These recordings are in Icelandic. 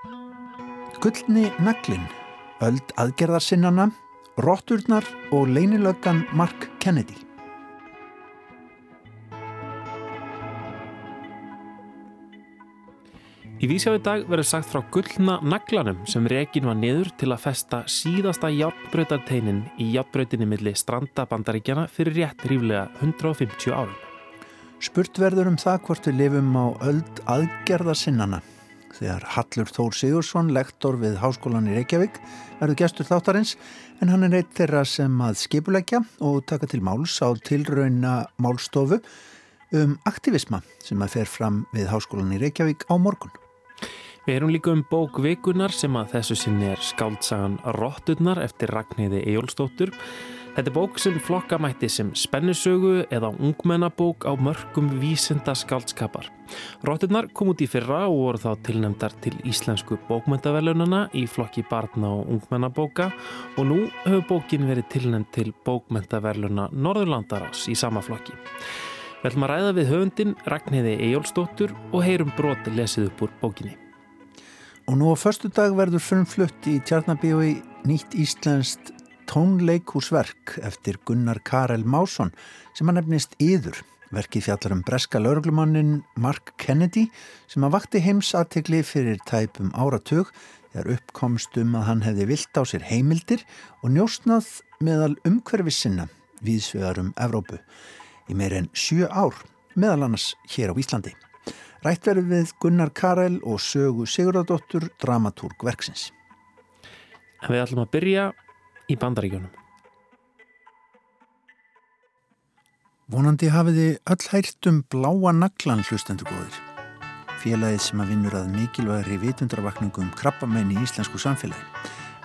Gullni naglin, öld aðgerðarsinnana, rótturnar og leinilöggan Mark Kennedy. Í vísjá í dag verður sagt frá gullna naglanum sem rekin var niður til að festa síðasta hjálpbröytarteinin í hjálpbröytinni milli strandabandaríkjana fyrir rétt ríflega 150 árum. Spurt verður um það hvort við lifum á öld aðgerðarsinnana. Þegar Hallur Þór Sigursson, lektor við Háskólan í Reykjavík, verður gestur þáttarins en hann er eitt þeirra sem að skipulegja og taka til máls á tilrauna málstofu um aktivisma sem að fer fram við Háskólan í Reykjavík á morgun. Við erum líka um bók vikunar sem að þessu sinni er skáldsagan Rotturnar eftir Ragnheiði Ejólfsdóttur. Þetta er bók sem flokka mætti sem spennusögu eða ungmennabók á mörgum vísinda skáldskapar. Rotturnar kom út í fyrra og voru þá tilnæmdar til íslensku bókmentavelunana í flokki barna og ungmennabóka og nú hefur bókin verið tilnæmt til bókmentaveluna Norðurlandarás í sama flokki. Að ræða við höfundin Ragnheiði Ejólfsdóttur og heyrum broti lesið upp úr bókinni. Og nú á förstu dag verður frumflutt í Tjarnabíói nýtt íslenskt tónleikúsverk eftir Gunnar Karel Másson sem að nefnist Íður. Verkið fjallar um breska lauruglumannin Mark Kennedy sem að vakti heims aðtegli fyrir tæpum áratug þegar uppkomst um að hann hefði vilt á sér heimildir og njóstnað meðal umhverfi sinna viðsvegar um Evrópu í meir en sjö ár meðal annars hér á Íslandi. Rætt verður við Gunnar Karel og sögu Sigurðardóttur, dramatúrg verksins. En við ætlum að byrja í bandaríkjónum. Vonandi hafiði öll hægt um bláa naglan hlustendur góðir. Félagið sem að vinnur að mikilvægri vitundrarvakningum krabbamenn í íslensku samfélagi.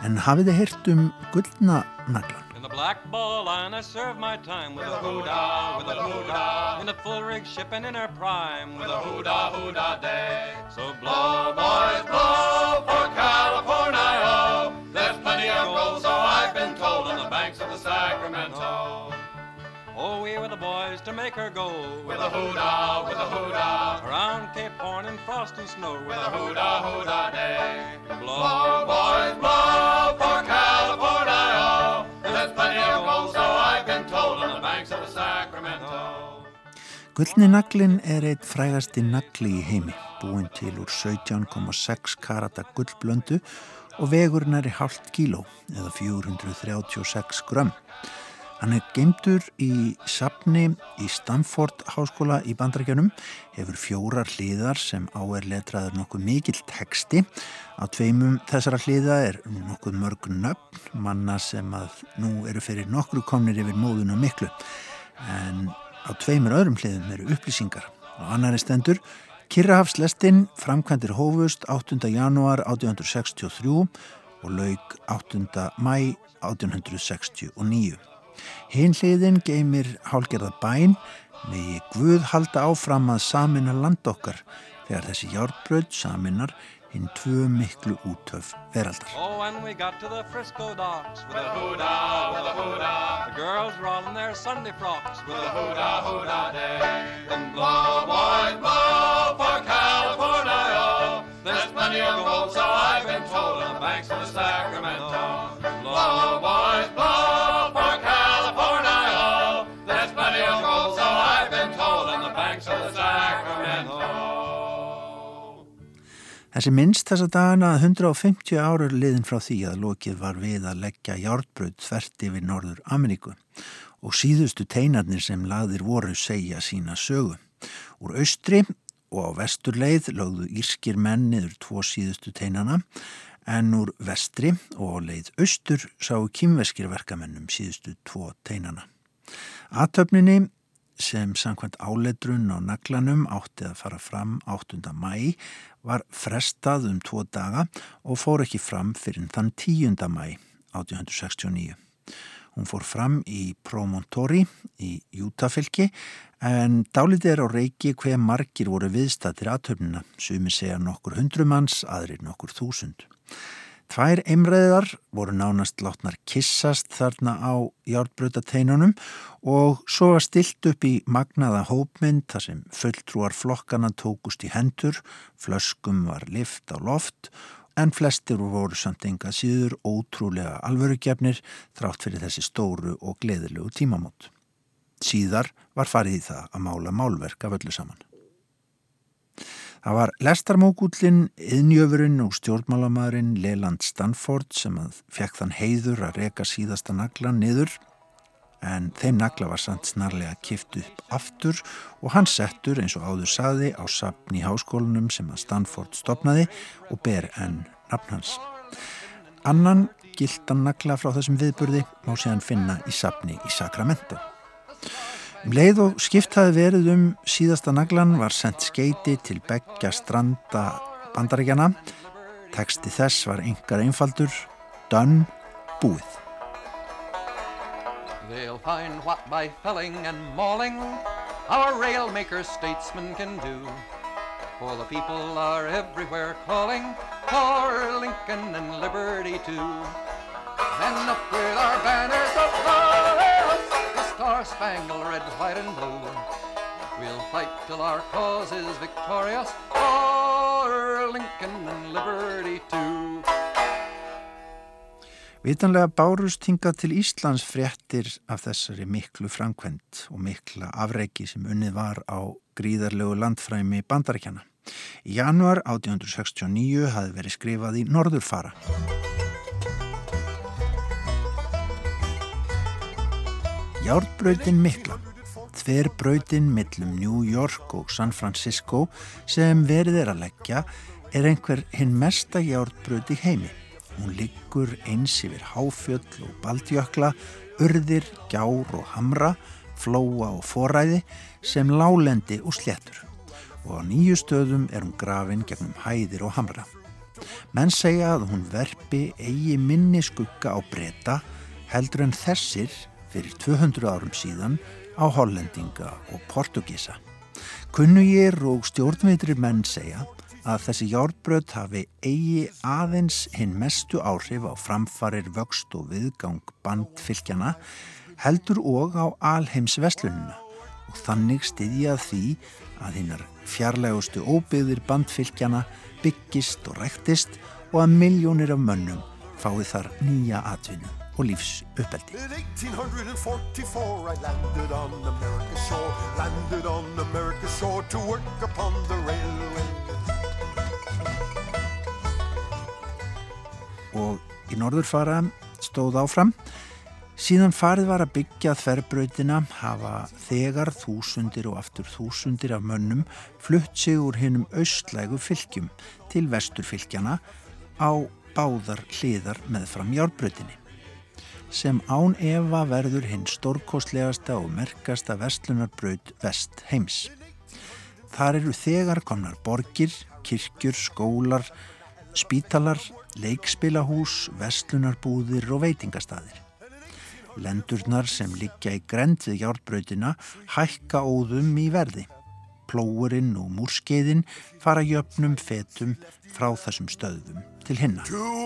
En hafiði hægt um gullna naglan? black ball line, I serve my time with, a hoo-dah, with a hoo-dah, in a full rig shipping in her prime, with a hoo-dah, hoo-dah day. So blow, boys, blow for California, to make her go with a hoo-dah, with a hoo-dah, around Cape Horn in frost and snow with a hoo-dah, hoo-dah day. Blow, boys, blow for California. There's plenty of gold, so I've been told on the banks of the Sacramento. Gullni naglin er eitt frægasti nagli í heimi, búinn til úr 17,6 karata gullblöndu og vegur næri halvt kíló eða 436 grömm. Hann er geimtur í sapni í Stanford háskóla í bandrækjanum, hefur fjórar hliðar sem á er letraður nokkuð mikill teksti. Á tveimum þessara hliða er nokkuð mörg nöfn, manna sem að nú eru fyrir nokkru komnir yfir móðuna miklu. En á tveimur öðrum hliðum eru upplýsingar. Á annari stendur Kirrahafslestinn framkvæmdir hófust 8. janúar 1863 og laug 8. mæ 1869. Hinn hliðin geymir hálgerða bæn með Guð halda áfram að samina land okkar þegar þessi hjárbröð saminar hinn tvö miklu útöf veraldar. Oh, and we got to the Frisco docks with a hoo-dah, with a hoo-dah. The girls were all in their Sunday frocks with a hoo-dah, hoo-dah day. Then blow, boys, blow for California. There's plenty of gold, so I've been told, on the banks of the Sacramento. Þessi minnst þessa dagana að 150 árur liðin frá því að lokið var við að leggja hjártbröð þvert yfir Norður Ameríku og síðustu teinarnir sem lagðir voru segja sína sögu. Úr austri og á vesturleið lögðu írskir menn niður tvo síðustu teinana en úr vestri og leið austur sáu kýmveskir verkamennum síðustu tvo teinana. Atöfninni sem samkvæmt áletrun á naglanum átti að fara fram 8. mæ var frestað um tvo daga og fór ekki fram fyrir þann 10. mæ 1869. Hún fór fram í Promontori í Jútafylki en dálítið er á reiki hver margir voru viðstættir aðtöfnuna, sumi segja nokkur hundrumanns, aðrir nokkur þúsund. Tvær einræðar voru nánast látnar kissast þarna á járbrötateinunum og svo var stilt upp í magnaða hópmynd þar sem fulltrúar flokkana tókust í hendur, flöskum var lift á loft en flestir voru samt enga síður ótrúlega alvörugefnir þrátt fyrir þessi stóru og gleðilegu tímamót. Síðar var farið í það að mála málverk af öllu saman. Það var lestarmókullin, yðnjöfurinn og stjórnmálamadurinn Leland Stanford sem að fekk þann heiður að reka síðasta nagla niður en þeim nagla var samt snarlega kift upp aftur og hann settur eins og áður saði á sapn í háskólanum sem að Stanford stopnaði og ber enn nafn hans. Annan gildan nagla frá þessum viðburði má séðan finna í sapni í Sacramento. Um leið og skiptaði verið um síðasta naglan var sendt skeiti til begja stranda bandaríkjana. Teksti þess var yngar einfaldur, dönn, búið. They'll find what by felling and mauling our railmakers statesmen can do. For the people are everywhere calling for Lincoln and liberty too. Then up with our banners of love, star-spangled red, white and blue. We'll fight till our cause is victorious for Lincoln and liberty too. Vitanlega bárust hingað til Íslands fréttir af þessari miklu framkvæmt og mikla afreiki sem unnið var á gríðarlegu landfræmi bandarækjana. Í januar 1869 hafi verið skrifað í Norðurfara. Járbröytin mikla, þver bröytin millum New York og San Francisco sem verið er að leggja er einhver hinn mesta járbröyti heimi. Hún liggur eins yfir háfjöll og baldjökla, urðir, gjár og hamra, flóa og foræði sem lálendi og sléttur og á nýju stöðum er hún grafin gegnum hæðir og hamra. Menn segja að hún verpi eigi minni skugga á breyta heldur en þessir fyrir 200 árum síðan á hollendinga og portugísa. Kunnugir og stjórnveitri menn segja að þessi járbröð hafi eigi aðeins hinn mestu áhrif á framfarir vöxt og viðgang bandfylgjana heldur og á alheims veslununa og þannig styðjað því að hinnar fjarlægustu óbyggðir bandfylgjana byggist og ræktist og að miljónir af mönnum fái þar nýja atvinnu og lífs uppeldi. In 1844 I landed on America's shore landed on America's shore to work upon the railway og í norðurfara stóð áfram. Síðan farið var að byggja þverbrautina hafa þegar þúsundir og aftur þúsundir af mönnum flutt sig úr hinnum austlægu fylgjum til vesturfylgjana á báðar hliðar með fram járbrautinni sem án Eva verður hinn stórkostlegasta og merkasta vestlunarbraut vest heims. Þar eru þegar komnar borgir, kirkjur, skólar, spítalar, leikspilahús, vestlunarbúðir og veitingastadir. Lendurnar sem liggja í grend við hjárbrautina hækka óðum í verði. Plóurinn og múrskeiðin fara jöfnum fetum frá þessum stöðum til hinna. The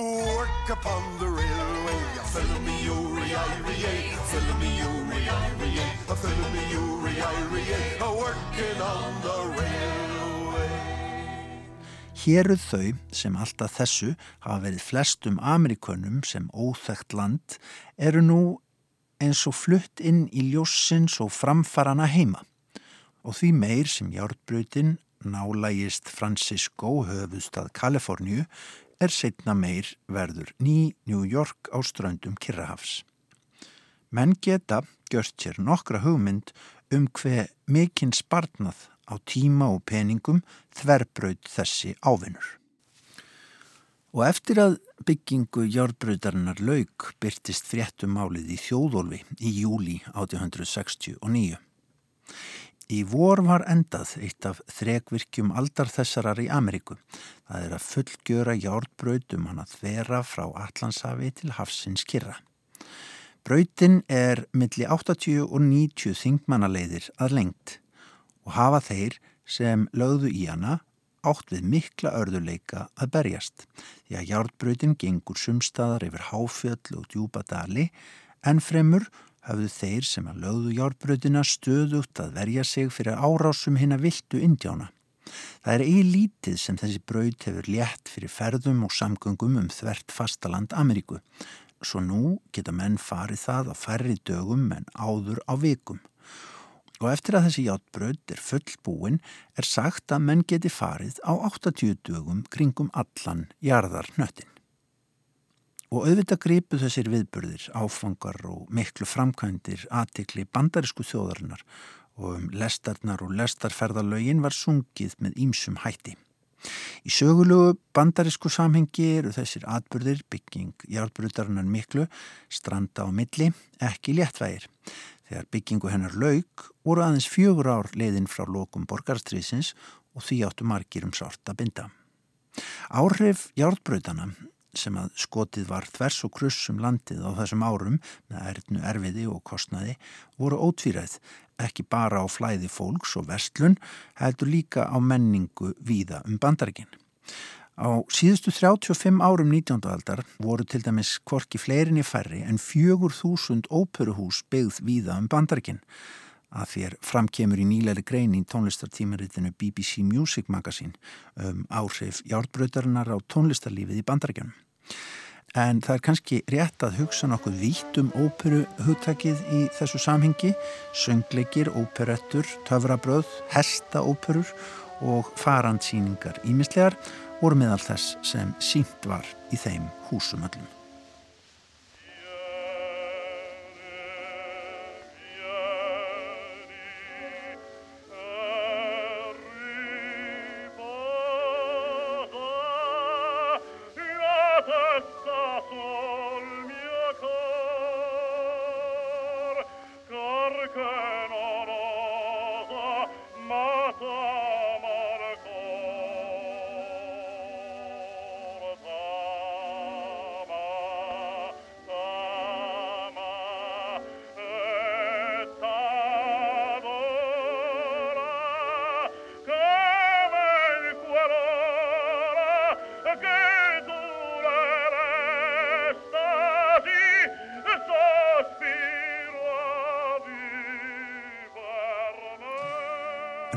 Héruð þau sem alltaf þessu hafa verið flestum Amerikunum sem óþægt land eru nú eins og flutt inn í ljósins og framfarana heima og því meir sem hjártbröytin nálægist Francisco höfustad Kaliforníu er setna meir verður ný New York á ströndum Kirrahafs. Menn geta gjört sér nokkra hugmynd um hver mikinn spartnað á tíma og peningum þverbraut þessi ávinnur. Og eftir að byggingu járbröydarinnar laug byrtist fréttum málið í þjóðólfi í júli 1869. Í vor var endað eitt af þrekvirkjum aldar þessarar í Ameríku. Það er að fullgjöra járbröytum hann að þvera frá Allansafi til Hafsins kyrra. Bröytin er milli 80 og 90 þingmannaleiðir að lengt og hafa þeir sem lögðu í hana átt við mikla örðuleika að berjast því að hjártbröytin gengur sumstaðar yfir háfjöll og djúpa dali en fremur hafðu þeir sem að lögðu hjártbröytina stöðugt að verja sig fyrir árásum hinn að viltu indjána. Það er eigi lítið sem þessi braut hefur létt fyrir ferðum og samgöngum um þvert fastaland Ameríku. Svo nú geta menn farið það á færri dögum en áður á vikum. Og eftir að þessi játbraut er fullbúin er sagt að menn geti farið á 80 dögum kringum allan jarðarnöttin. Og auðvitað gripu þessir viðburðir, áfangar og miklu framkvæmdir aðtikli bandarísku þjóðarinnar og um lestarnar og lestarferðalögin var sungið með ímsum hætti. Í sögulegu bandarísku samhengi eru þessir atbyrðir bygging járbrutarinnar miklu, stranda á milli, ekki léttvægir. Þegar byggingu hennar laug voru aðeins fjögur ár leiðin frá lokum borgarstrísins og því áttu margir um sárt að binda. Áhrif járbrutana sem að skotið var þvers og kruss um landið á þessum árum með erðnu erfiði og kostnaði voru ótvíræð ekki bara á flæði fólks og vestlun, heldur líka á menningu víða um bandarginn. Á síðustu 35 árum 19. aldar voru til dæmis kvorki fleirinni færri en 4.000 óperuhús byggð víða um bandarginn að þér framkemur í nýleiri grein í tónlistartímaritinu BBC Music Magazine um áhrif hjártbröytarinnar á tónlistarlífið í bandarginnum. En það er kannski rétt að hugsa nokkuð vítt um óperuhugtakið í þessu samhengi, söngleikir, óperettur, töfrabröð, hestaóperur og farandsýningar ímislegar voru meðal þess sem sínt var í þeim húsum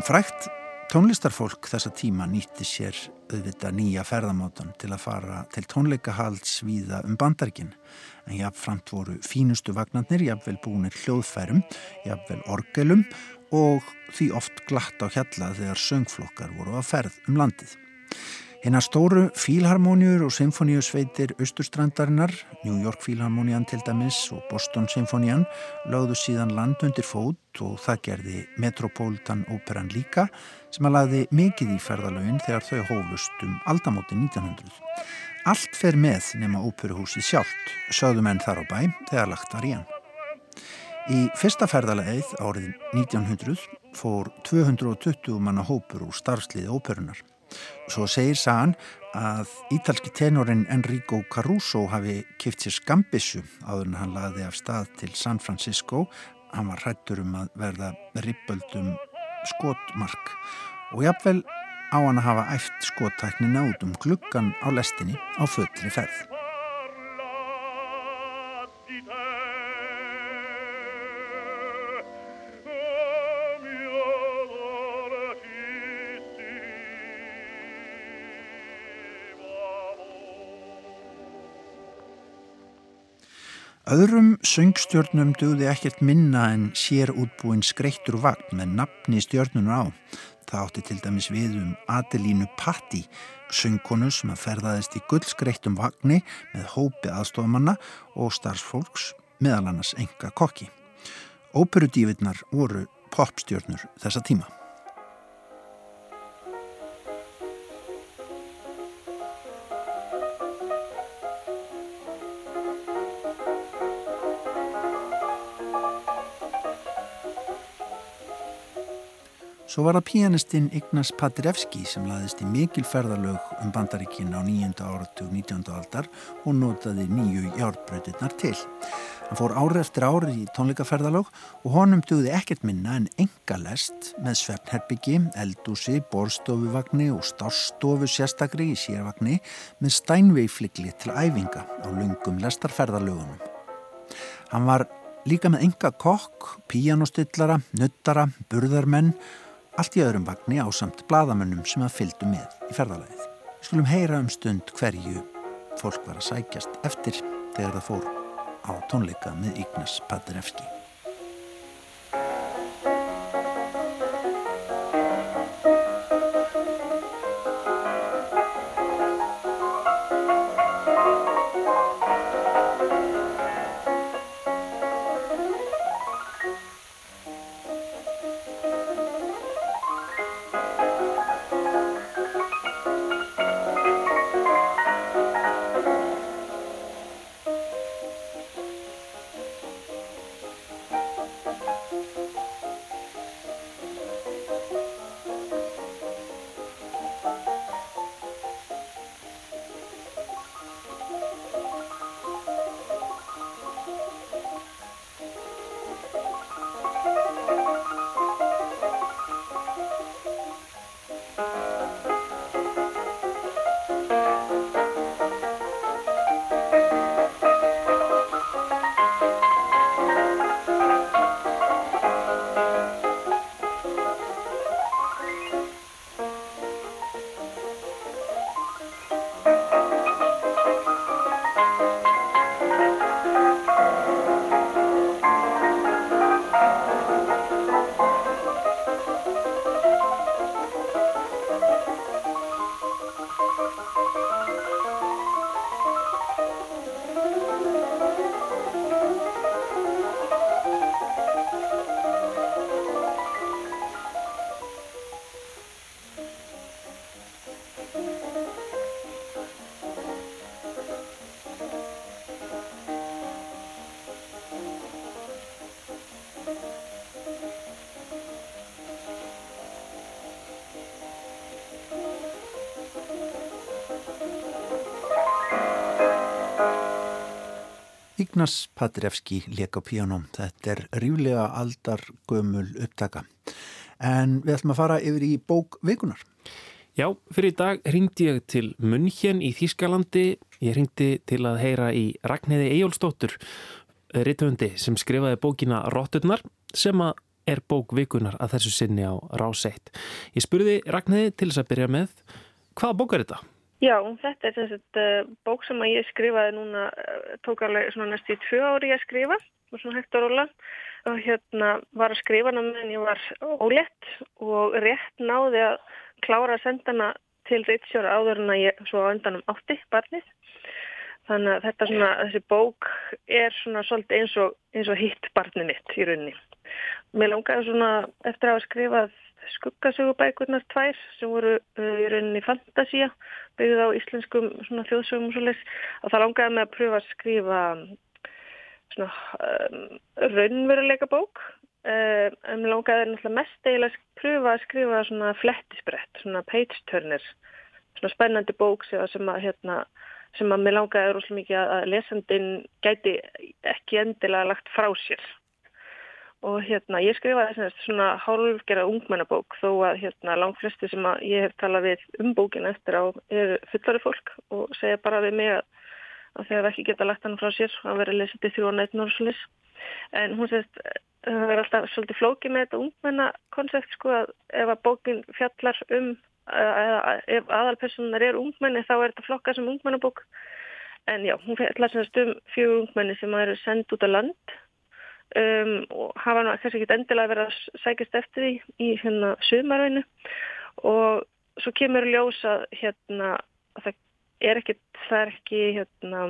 frækt tónlistarfólk þessa tíma nýtti sér auðvitað nýja ferðamátan til að fara til tónleikahalds viða um bandargin. En jáfnframt voru fínustu vagnarnir, jáfnvel búinir hljóðfærum, jáfnvel orgelum og því oft glatt á hjalla þegar söngflokkar voru að ferð um landið. Hérna stóru fílharmóniur og symfóniusveitir Östurstrandarinnar, New York Fílharmónian til dæmis og Boston Symfónian lögðu síðan land undir fót og það gerði Metropolitan Operan líka sem að laði mikið í ferðalögin þegar þau hófust um aldamóti 1900. Allt fer með nema óperuhúsið sjálft, sögðu menn þar á bæ þegar lagt var í hann. Í fyrsta ferðalagið árið 1900 fór 220 manna hópur úr starfsliði óperunar. Svo segir sagan að ítalski tenorin Enrico Caruso hafi kipt sér skambissu áður en hann laði af stað til San Francisco. Hann var hrættur um að verða ribböldum skotmark og jafnvel á hann að hafa æft skottæknina út um gluggan á lestinni á fullri ferð. Öðrum söngstjörnum dögði ekkert minna en sér útbúin skreittur vagn með nafni stjörnunar á. Það átti til dæmis við um Adelínu Patti, söngkonu sem að ferðaðist í gullskreittum vagni með hópi aðstofamanna og starfsfólks meðal annars enga kokki. Óperudífinnar voru popstjörnur þessa tíma. Svo var það pianistinn Ignaz Paderewski sem laðist í mikil ferðalög um bandaríkinn á nýjönda áratug 19. aldar og notaði nýju járbröðirnar til. Hann fór ári eftir ári í tónleikaferðalög og honum dugði ekkert minna en enga lest með svefnherbyggi, eldúsi, borstofuvagni og stárstofu sérstakri í sérvagni með stænveifligli til æfinga á lungum lestarferðalögunum. Hann var líka með enga kokk, píjanostillara, nuttara, burðarmenn allt í öðrum vagnni á samt bladamönnum sem að fylgdu með í ferðalæðið. Við skulum heyra um stund hverju fólk var að sækjast eftir þegar það fór á tónleika með Ignas Paderewski. Ignaz Paderewski leik á píanum. Þetta er ríflega aldargömul upptaka. En við ætlum að fara yfir í bók veikunar. Já, fyrir í dag ringdi ég til München í Þýskalandi. Ég ringdi til að heyra í Ragnæði Ejólfsdóttur, rittundi sem skrifaði bókina Rótturnar sem er bók veikunar að þessu sinni á Ráseitt. Ég spurði Ragnæði til þess að byrja með, hvaða bók er þetta? Já, þetta er þess að uh, bók sem að ég skrifaði núna, uh, tók alveg svona næst í tvö ári að skrifa og svona hægt að róla og hérna var að skrifa hana meðan ég var ólétt og rétt náði að klára að senda hana til Rittsjóra áður en að ég svo öndanum átti barnið. Þannig að þetta svona, þessi bók er svona svolítið eins og, eins og hitt barnið mitt í rauninni. Mér langaði svona eftir að hafa skrifað skuggasögubækurnar tvær sem voru uh, í rauninni fantasía byggðið á íslenskum þjóðsögum og svolítið og það langaði með að pröfa að skrifa svona um, raunveruleika bók. Um, en mér langaði náttúrulega mest eiginlega að pröfa að skrifa svona flettisbrett, svona page turner svona spennandi bók sem að hérna sem að mér langaði rosalega mikið að lesandin gæti ekki endilega lagt frá sér og hérna ég skrifaði þess svona hálfgerða ungmennabók þó að hérna langt flesti sem að ég hef talað við um bókin eftir á er fullari fólk og segja bara við mig að, að þegar ekki geta lagt hann frá sér að vera lesið til þrjóna einn orðslis en hún segist það er alltaf svolítið flókið með þetta ungmennakoncept sko að ef að bókin fjallar um eða ef aðalpersonar er ungmenni þá er þetta flokka sem ungmennabók. En já, hún fjallar semst um fjögur ungmenni sem eru sendt út á land um, og hafa nú kannski ekki endilega verið að sækist eftir því í hérna sumarveinu og svo kemur ljós að hérna að það er ekki, það er ekki hérna,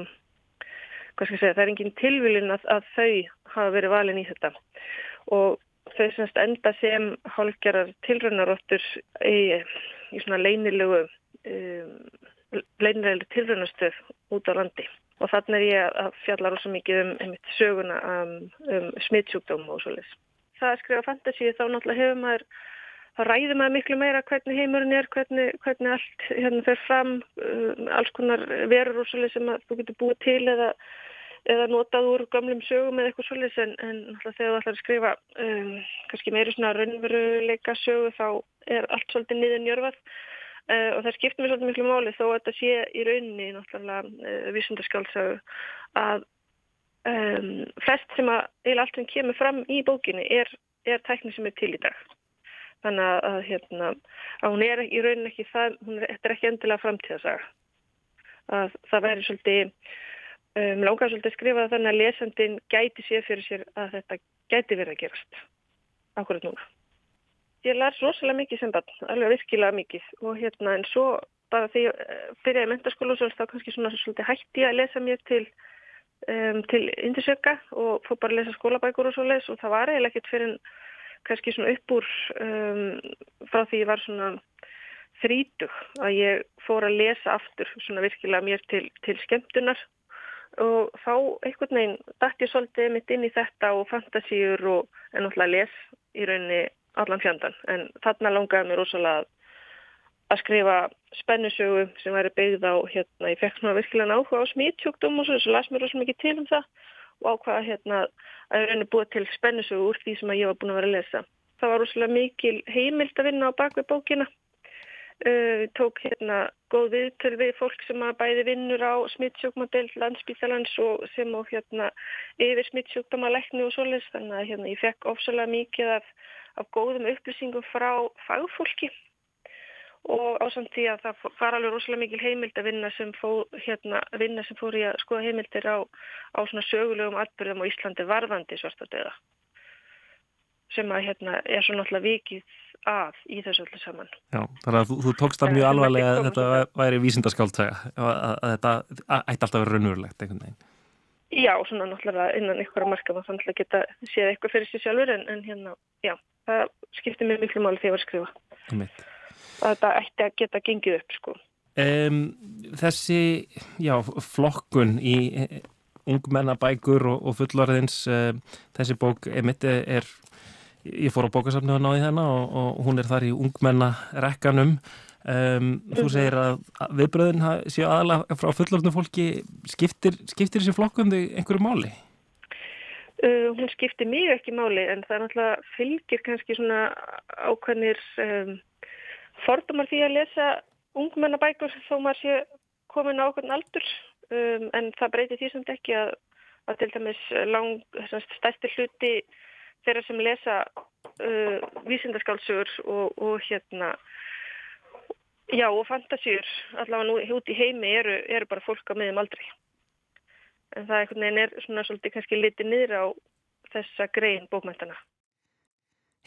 hvað skal ég segja, það er engin tilvílin að, að þau hafa verið valin í þetta. Og þau semst enda sem hálfgerðar tilraunaróttur í, í svona leinilegu um, leinilegu tilraunastöð út á landi og þannig er ég að fjalla rosa mikið um, um söguna um, um smittsjúkdóm og svolítið. Það að skrifa fantasíu þá náttúrulega hefur maður, þá ræður maður miklu meira hvernig heimurinn er, hvernig, hvernig allt hérna fer fram, um, alls konar verur og svolítið sem þú getur búið til eða, eða notað úr gamlum sögum eða eitthvað svolítið en, en náttúrulega þegar þú ætlar að skrifa um, kannski meiri svona raunveruleika sögu þá er allt svolítið niður njörfað Uh, og það skiptir mér svolítið miklu máli þó að þetta sé í rauninni náttúrulega uh, vísundarskjálfsögu að um, flest sem að eða allt sem kemur fram í bókinni er, er tækni sem er til í dag. Þannig að, að, hérna, að hún er í raunin ekki það, hún er, er ekki endilega framtíðasaga. Að það væri svolítið, um, langar svolítið að skrifa þannig að lesandin gæti sér fyrir sér að þetta gæti verið að gerast. Akkurat núna. Ég lær rosalega mikið sem bann, alveg virkilega mikið. Og hérna en svo bara því eh, byrjaði mentarskóla og svo þá kannski svona svolítið hætti að lesa mér til um, til indisöka og fór bara að lesa skólabækur og svo les og það var eiginlega ekkert fyrir kannski svona upp úr um, frá því ég var svona þrítug að ég fór að lesa aftur svona virkilega mér til, til skemmtunar. Og þá einhvern veginn dætt ég svolítið mitt inn í þetta og fantasíur og en náttúrulega les í rauninni allan fjandan en þarna langaði mér rosalega að skrifa spennusögu sem væri byggð á hérna, ég fekk svona virkilega áhuga á smítsjókdum og svo, svo las mér rosalega mikið til um það og ákvaða hérna að ég reyni búið til spennusögu úr því sem ég var búin að vera að lesa. Það var rosalega mikil heimild að vinna á bakvið bókina. Uh, tók hérna góð viðtöl við fólk sem að bæði vinnur á smittsjókmadel landsbítalans og sem á hérna yfir smittsjókdamalækni og svoleiðs þannig að hérna ég fekk ofsalega mikið af af góðum upplýsingum frá fagfólki. Og ásamt því að það var alveg rosalega mikil heimild að vinna sem fór, hérna, vinna sem fór í að skoða heimildir á, á svona sögulegum atbyrðum á Íslandi varðandi svartadöða sem að hérna er svo náttúrulega vikið að í þessu öllu saman. Já, þannig að þú, þú tókst það mjög alvarlega að þetta væri vísindaskáltæga, að, að þetta ætti alltaf að vera raunverulegt einhvern veginn. Já, svona náttúrulega innan ykkur að marka maður þannig að geta séð eitthvað fyrir sig sjálfur en, en hérna, já, það skiptir mjög miklu máli þegar ég var að skrifa að þetta ætti að geta gengið upp sko. um, Þessi já, flokkun í eh, ungmennabækur og, og fullorðins uh, þessi bók emitt er ég fór á bókasafnu að náði þennan og, og hún er þar í ungmennarekkanum um, þú mhm. segir að viðbröðin séu aðalega frá fullorðinu fólki skiptir, skiptir þessi flokkun einhverju máli? Uh, hún skiptir mjög ekki máli en það er náttúrulega fylgir kannski svona ákveðnir um, fordumar því að lesa ungmennabækur þó maður sé komin á ákveðin aldur um, en það breytir því samt ekki að, að til dæmis lang, stærsti hluti þeirra sem lesa uh, vísindaskálsugur og, og hérna já og fantasjur allavega nú út í heimi eru, eru bara fólk á miðum aldrei en það einhvern veginn er svona svolítið kannski litið niður á þessa grein bókmæntana.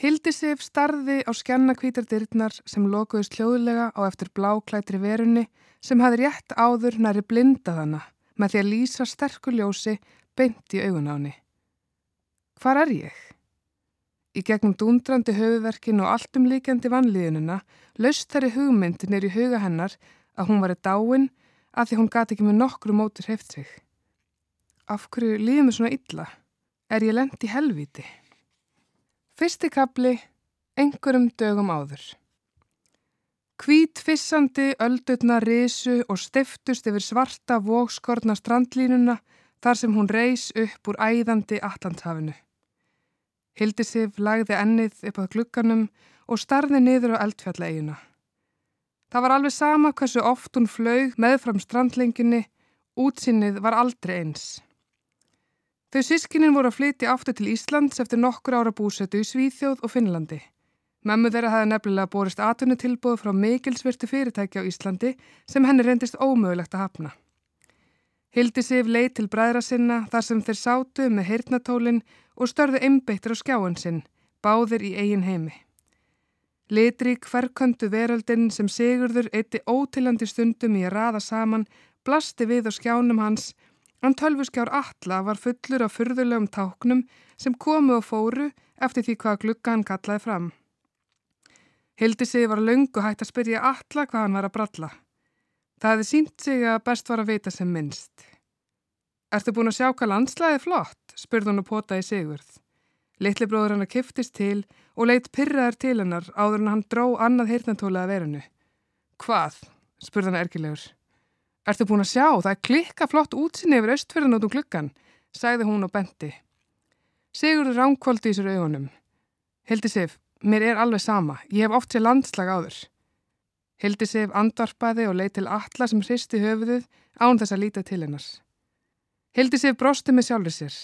Hildisif starði á skjannakvítardirnar sem lokuðist hljóðlega á eftir bláklætri verunni sem hafi rétt áður næri blindað hana með því að lýsa sterkuljósi beint í augun á henni. Hvar er ég? Í gegnum dúndrandi höfuverkin og alltumlíkjandi vanlíðununa laust þærri hugmyndin er í huga hennar að hún var í dáin að því hún gati ekki með nokkru mótur heft sig. Af hverju líður mér svona illa? Er ég lend í helviti? Fyrsti kapli, einhverjum dögum áður. Hvít fissandi öldutna risu og stiftust yfir svarta vókskorna strandlínuna þar sem hún reys upp úr æðandi Allandhafinu. Hildisif lagði ennið upp á glukkanum og starði niður á eldfjallegina. Það var alveg sama hversu oft hún flög með fram strandlengjunni, útsinnið var aldrei eins. Þau sískinin voru að flytja aftur til Íslands eftir nokkur ára búsetu í Svíþjóð og Finnlandi. Memmu þeirra hafði nefnilega borist atvinnutilbúð frá mikilsvirtu fyrirtæki á Íslandi sem henni reyndist ómögulegt að hafna. Hildi Sif leið til bræðra sinna þar sem þeir sátu með heyrnatólinn og störðu einbeittir á skjáan sinn, báðir í eigin heimi. Litri hverköndu veröldin sem Sigurður eitti ótilandi stundum í að raða saman blasti við á skjánum hans En tölvuskjár Alla var fullur af fyrðulegum táknum sem komu og fóru eftir því hvað glugga hann kallaði fram. Hildi sig var laungu hægt að spyrja Alla hvað hann var að bralla. Það hefði sínt sig að best var að vita sem minnst. Ertu búin að sjá hvað landslæði flott? spurði hann og potaði Sigurð. Littli bróður hann að kiftist til og leitt pyrraðar til hennar áður en hann dró annað heyrnatóla að verinu. Hvað? spurði hann ergilegur. Ertu búin að sjá, það klikka flott útsinni yfir östfjörðan út um klukkan, sagði hún og benti. Sigurður ránkvöldi í sér augunum. Hildi Sif, mér er alveg sama, ég hef oft sér landslag á þurr. Hildi Sif andvarpaði og leið til alla sem hristi höfuðuð án þess að líta til hennars. Hildi Sif brosti með sjálfur sér.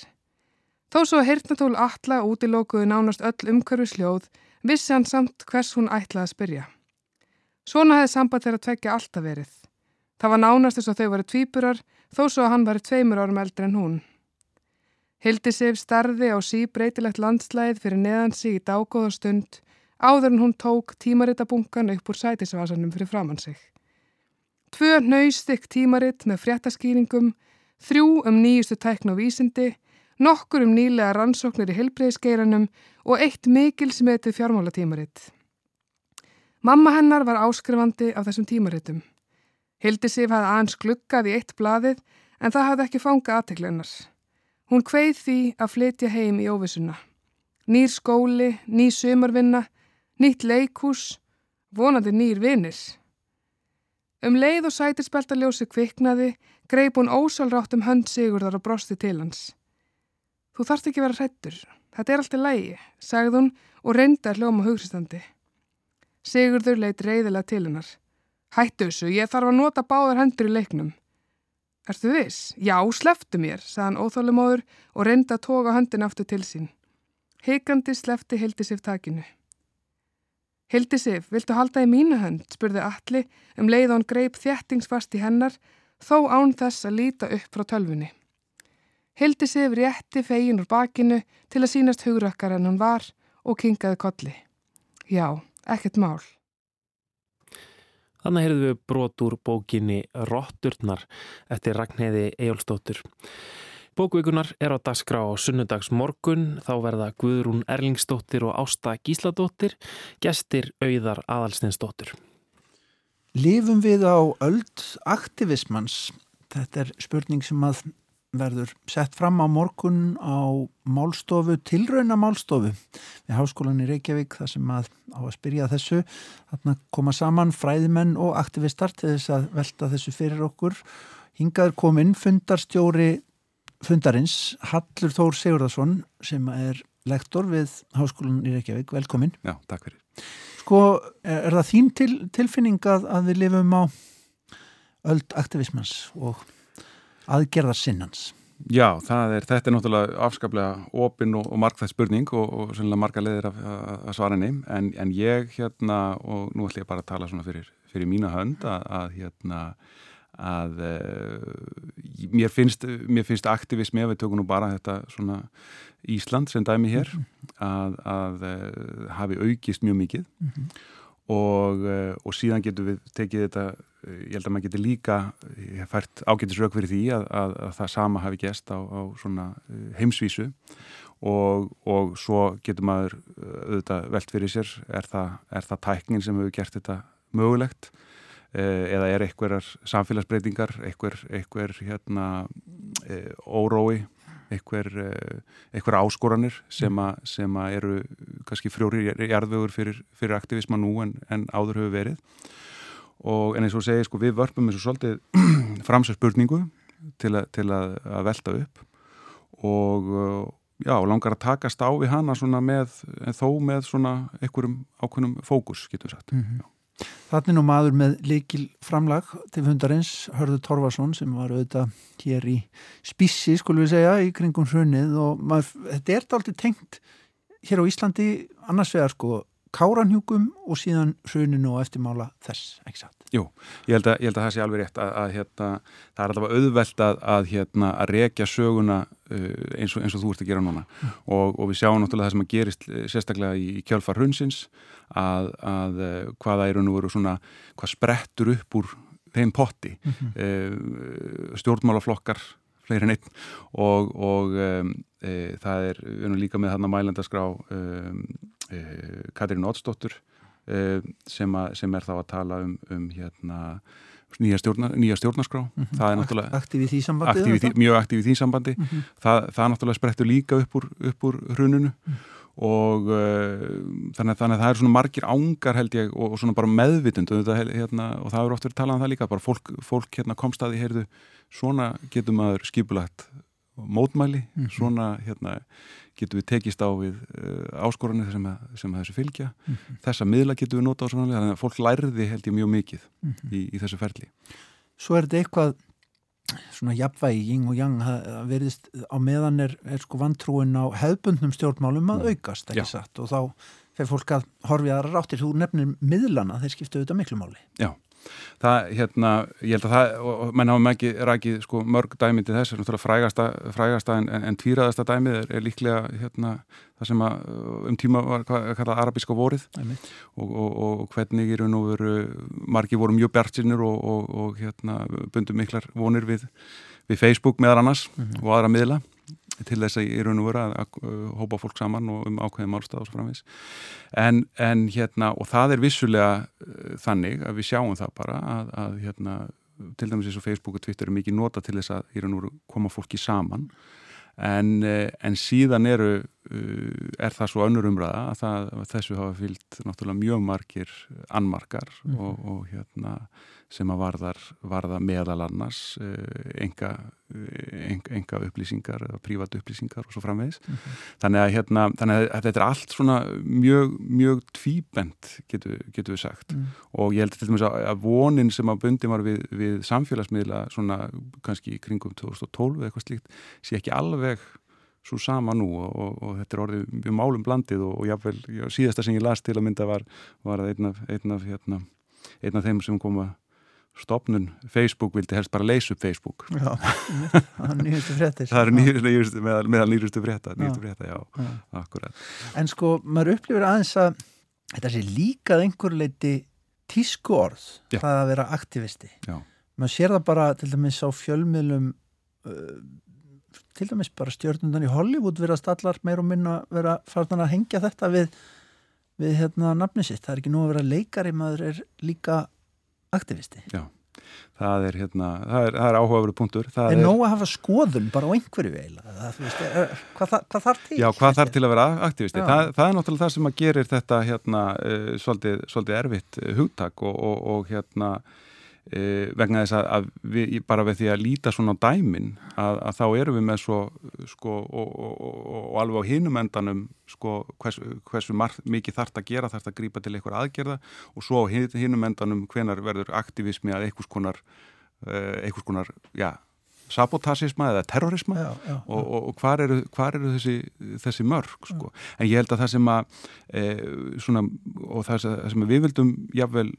Þó svo að hirtnatól alla útilókuðu nánast öll umhverfu sljóð vissi hann samt hvers hún ætlaði að spyrja. Svona hefði samband þeirra tvekja alltaf verið. Það var nánast þess að þau varu tvíburar þó svo að hann var tveimur árum eldri en hún. Hildi Sif starði á síbreytilegt landslæð fyrir neðan sig í dágóða stund áður en hún tók tímaritabunkan upp úr sætisvasanum fyrir framann sig. Tvö nöystikk tímaritt með fréttaskýringum, þrjú um nýjustu tækn og vísindi, nokkur um nýlega rannsóknir í helbreyðsgeiranum og eitt mikil smetið fjármálatímaritt. Mamma hennar var áskrifandi af þessum tímarittum. Hildi Sif hafði aðeins glukkað í eitt blaðið en það hafði ekki fangað aðteglennar. Hún kveið því að flytja heim í óvissuna. Nýr skóli, ný sömarvinna, nýtt leikús, vonandi nýr vinnir. Um leið og sætirspeltaljósi kviknaði, greip hún ósalrátt um hönd Sigurðar og brosti til hans. Þú þarft ekki vera hrættur, þetta er allt í lægi, sagði hún og reyndi að hljóma hugristandi. Sigurður leitt reyðilega til hennar. Hættu þessu, ég þarf að nota báðar hendur í leiknum. Erstu viss? Já, sleftu mér, sagðan óþálumóður og reyndi að toga höndin aftur til sín. Heikandi slefti Hildisif takinu. Hildisif, viltu halda í mínu hönd, spurði Alli um leið hann greip þjettingsfast í hennar, þó án þess að líta upp frá tölfunni. Hildisif rétti fegin úr bakinu til að sínast hugrakkar en hann var og kingaði kolli. Já, ekkert mál. Þannig heyrðum við brot úr bókinni Rotturnar eftir Ragnheiði Ejólfsdóttur. Bókvíkunar er á dagskrá á sunnudags morgun, þá verða Guðrún Erlingsdóttir og Ásta Gísladóttir, gestir auðar aðalstinsdóttir. Lifum við á öld aktivismans? Þetta er spurning sem að verður sett fram á morgun á málstofu, tilrauna málstofu við Háskólan í Reykjavík þar sem að á að spyrja þessu þarna koma saman fræðimenn og aktivistar til þess að velta þessu fyrir okkur hingaður kominn fundarstjóri fundarins Hallur Þór Sigurðarsson sem er lektor við Háskólan í Reykjavík, velkomin Já, takk fyrir. Sko, er, er það þín til, tilfinning að, að við lifum á öld aktivismans og aðgerðar sinnans. Já, er, þetta er náttúrulega afskaplega opinn og, og markþægt spurning og, og sannlega marga leðir að svara henni. En, en ég hérna, og nú ætlum ég bara að tala svona fyrir, fyrir mína hönd að, að hérna að uh, mér, finnst, mér finnst aktivismi að við tökum nú bara þetta svona Ísland sem dæmi hér mm -hmm. að, að uh, hafi aukist mjög mikið mm -hmm. og, uh, og síðan getur við tekið þetta ég held að maður getur líka fært ágættisrauk fyrir því að, að, að það sama hafi gæst á, á svona heimsvísu og, og svo getur maður auðvitað velt fyrir sér er það, er það tæknin sem hefur gert þetta mögulegt eða er einhverjar samfélagsbreytingar einhver, einhver hérna, órói einhver, einhver áskoranir sem, a, sem a eru kannski frjóri jarðvegur fyrir, fyrir aktivisma nú en, en áður hefur verið og en eins og segi sko við vörpum eins og svolítið framsar spurningu til, a, til að, að velta upp og já, langar að takast á við hana svona með, þó með svona einhverjum ákveðnum fókus, getur við sagt. Mm -hmm. Þannig nú maður með leikil framlag til fundarins, Hörður Torfarsson sem var auðvitað hér í spísi, skulum við segja, í kringum hrunnið og maður, þetta er aldrei tengt hér á Íslandi annars vegar sko káranhjúkum og síðan hruninu og eftirmála þess, ekki satt? Jú, ég held að, ég held að það sé alveg rétt að, að hérna, það er allavega auðvelt að, að hérna, rekja söguna uh, eins, og, eins og þú ert að gera núna mm. og, og við sjáum náttúrulega það sem að gerist uh, sérstaklega í, í kjálfar hrunsins að uh, hvaða er nú veru svona, hvað sprettur upp úr þeim potti mm -hmm. stjórnmálaflokkar fleiri en einn og, og um, e, það er, við erum líka með þarna mælendaskrá um, e, Katrín Ótsdóttur e, sem, sem er þá að tala um, um hérna nýja, stjórna, nýja stjórnarskrá mm -hmm. það er náttúrulega aktív í því sambandi aktív í því, mjög aktív í því sambandi mm -hmm. það, það náttúrulega sprettur líka upp úr, upp úr hrununu mm -hmm. Og uh, þannig, þannig að það er svona margir ángar held ég og, og svona bara meðvitund og, þetta, hérna, og það er oft verið talað um það líka bara fólk, fólk hérna komst að því heyrðu svona getur maður skipulagt mótmæli, mm -hmm. svona hérna, getur við tekist á við uh, áskoranir sem, sem þessu fylgja mm -hmm. þessa miðla getur við nota á svona þannig að fólk lærði held ég mjög mikið mm -hmm. í, í þessu ferli Svo er þetta eitthvað svona jafnvægi, yng og jang verðist á meðan er, er sko vantrúin á hefbundnum stjórnmálum að mm. aukast, ekki Já. satt og þá fyrir fólk að horfi aðra ráttir, þú nefnir miðlana, þeir skipta auðvitað miklu máli. Já, það, hérna, ég held að það, og menn hafa ekki rækið sko, mörg dæmið til þess, frægasta, frægasta en, en, tvíraðasta dæmið er, er líklega hérna, það sem að um tíma var kallað arabíska vorið. Og, og, og hvernig raun og veru margi voru mjög bjartsinir og, og hérna, bundum miklar vonir við, við Facebook meðar annars mm -hmm. og aðra miðla til þess að er raun og vera að hópa fólk saman og um ákveðin málstað og svo framvegs en, en hérna og það er vissulega uh, þannig að við sjáum það bara að, að hérna til dæmis eins og Facebook og Twitter er mikið nota til þess að er raun og vera koma fólki saman en, uh, en síðan eru uh, er það svo önnur umræða að, það, að þessu hafa fyllt náttúrulega mjög margir annmarkar -hmm. og, og hérna sem að varðar, varða meðal annars enga, enga upplýsingar eða prívat upplýsingar og svo framvegis. Mm -hmm. þannig, að, hérna, þannig að þetta er allt svona mjög, mjög tvíbent getur, getur við sagt mm. og ég held til dæmis að vonin sem að bundi var við, við samfélagsmiðla svona kannski kringum 2012 eða eitthvað slíkt sé ekki alveg svo sama nú og, og, og þetta er orðið mjög málum blandið og, og jáfnvel já, síðasta sem ég las til að mynda var, var einn af, ein af, hérna, ein af þeim sem kom að stopnun Facebook vildi helst bara leysa upp Facebook. Já, það er nýjustu fréttir. Það er nýjustu, meðal, meðal nýjustu frétta nýjustu frétta, já, já. akkurat. En sko, maður upplifir aðeins að þetta sé líkað einhver leiti tísku orð, já. það að vera aktivisti. Já. maður sér það bara til dæmis á fjölmiðlum uh, til dæmis bara stjórnundan í Hollywood verðast allar meir og minna vera farnan að hengja þetta við, við hérna nafni sitt, það er ekki nú að vera leikari maður er líka aktivisti. Já, það er, hérna, er, er áhugaveru punktur. Það er nóg að hafa skoðun bara á einhverju eiginlega. Hvað, hvað þarf til? Já, hvað þarf til að vera aktivisti? Það, það er náttúrulega það sem að gerir þetta hérna, uh, svolítið, svolítið erfitt hugtak og, og, og hérna vegna þess að, við, bara við því að líta svona dæmin að, að þá erum við með svo sko, og, og, og, og alveg á hinum endanum sko, hvers, hversu marg, mikið þarf að gera, þarf að grípa til einhver aðgerða og svo á hinum endanum hvenar verður aktivismi að einhvers konar eh, einhvers konar, já sabotasisma eða terrorisma já, já, og, og, og hvar eru, hvar eru þessi, þessi mörg sko. en ég held að það sem að e, svona, og það sem við vildum jáfnvel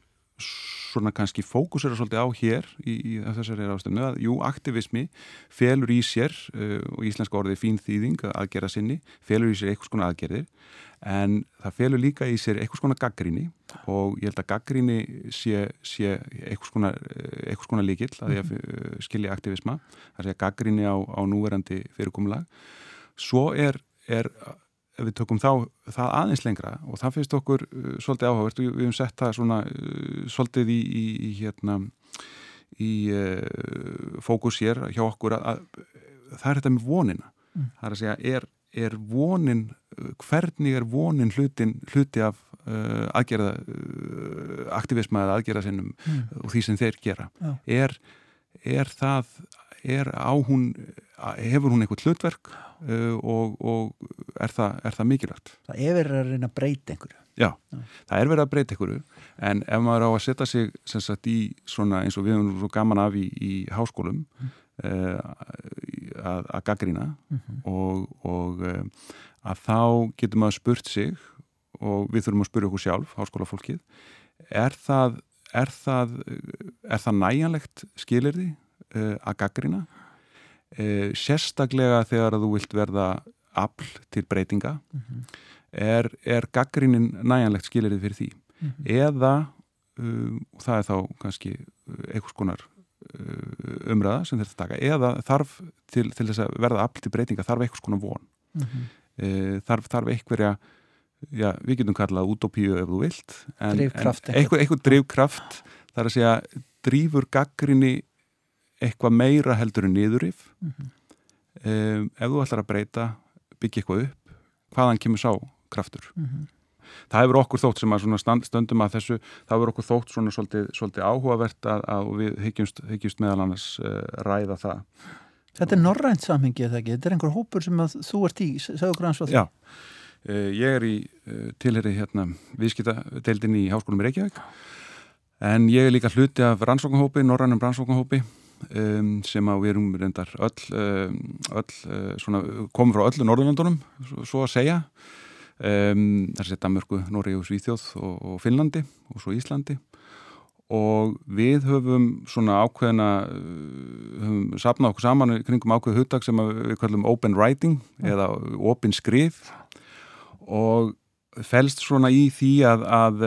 svona kannski fókusera svolítið á hér í, í þessari ástöfnu að jú, aktivismi felur í sér uh, og íslenska orðið fín þýðing aðgerða sinni, felur í sér eitthvað svona aðgerðir en það felur líka í sér eitthvað svona gaggríni og ég held að gaggríni sé, sé eitthvað svona, svona líkill að ég uh, skilja aktivisma, það sé að gaggríni á, á núverandi fyrirkomulag. Svo er, er ef við tökum þá það aðeins lengra og það finnst okkur uh, svolítið áhugavert og við hefum sett það svona uh, svolítið í, í, í hérna í uh, fókus hér hjá okkur að, að það er þetta með vonina mm. það er að segja, er, er vonin hvernig er vonin hlutin, hluti af uh, aðgerða uh, aktivisma eða aðgerða sinnum mm. og því sem þeir gera Já. er, er það er á hún hefur hún eitthvað hlutverk uh, og, og er, það, er það mikilvægt. Það er verið að reyna að breyta einhverju. Já, Já, það er verið að breyta einhverju en ef maður á að setja sig sagt, í svona eins og við höfum svo gaman af í, í háskólum mm. uh, að, að gaggrína mm -hmm. og, og uh, að þá getur maður spurt sig og við þurfum að spyrja okkur sjálf, háskólafólkið er það, er það, er það næjanlegt skilirði uh, að gaggrína sérstaklega þegar að þú vilt verða afl til breytinga mm -hmm. er, er gaggrínin næjanlegt skilirið fyrir því mm -hmm. eða um, það er þá kannski uh, einhvers konar uh, umræða sem þetta taka eða þarf til, til þess að verða afl til breytinga þarf einhvers konar von mm -hmm. e, þarf, þarf einhverja já, við getum kallað útópíu ef þú vilt en, en einhver, einhver drivkraft þar að segja drýfur gaggrinni eitthvað meira heldur en niðurif mm -hmm. um, ef þú ætlar að breyta byggja eitthvað upp hvaðan kemur sá kraftur? Mm -hmm. það hefur okkur þótt sem að stand, stöndum að þessu það hefur okkur þótt svona svolítið, svolítið áhugavert að, að við hyggjumst, hyggjumst meðal annars uh, ræða það. Þetta er norrænt samhengi eða ekki? Þetta er einhver hópur sem þú ert í segðu grann svo Já, uh, ég er í uh, tilheri hérna, viðskiptadeildin í Háskólum í Reykjavík. En ég er líka hluti af rannsóknahópi, norrænum rannsóknahópi um, sem að við erum reyndar öll, um, öll uh, svona, komum frá öllu Norðurlandunum, svo, svo að segja. Um, þar sé Danmörku, Nóri og Svíþjóð og, og Finnlandi og svo Íslandi. Og við höfum svona ákveðina uh, höfum sapnað okkur saman kringum ákveð hugdag sem við kallum open writing mm. eða open skrif. Og fælst svona í því að, að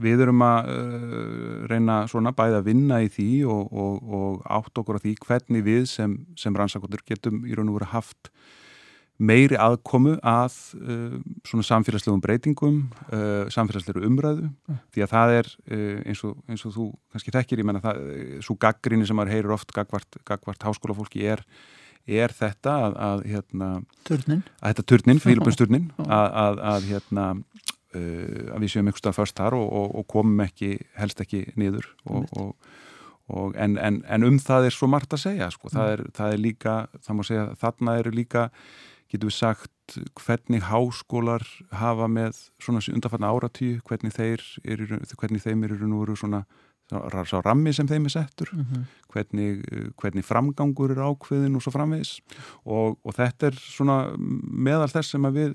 við erum að uh, reyna svona bæði að vinna í því og, og, og átt okkur á því hvernig við sem, sem rannsakotur getum í raun og veru haft meiri aðkomu að uh, svona samfélagslegum breytingum, uh, samfélagslegru umræðu, mm. því að það er uh, eins, og, eins og þú kannski þekkir, ég menna það, svo gaggrinni sem maður heyrir oft gagvart, gagvart háskólafólki er, er þetta að, að hérna. Að þetta turnin, fylgbjörnsturnin, að, að, að hérna, uh, að við séum einhver stað först þar og, og, og komum ekki, helst ekki niður og En, en, en um það er svo margt að segja sko. það, er, það er líka, það má segja þarna eru líka getur við sagt hvernig háskólar hafa með svona undanfarnar áratíu, hvernig, þeir eru, hvernig þeim eru nú eru svona sá rammi sem þeim er settur, mm -hmm. hvernig, hvernig framgangur er ákveðin og svo framvegis og, og þetta er svona meðal þess sem við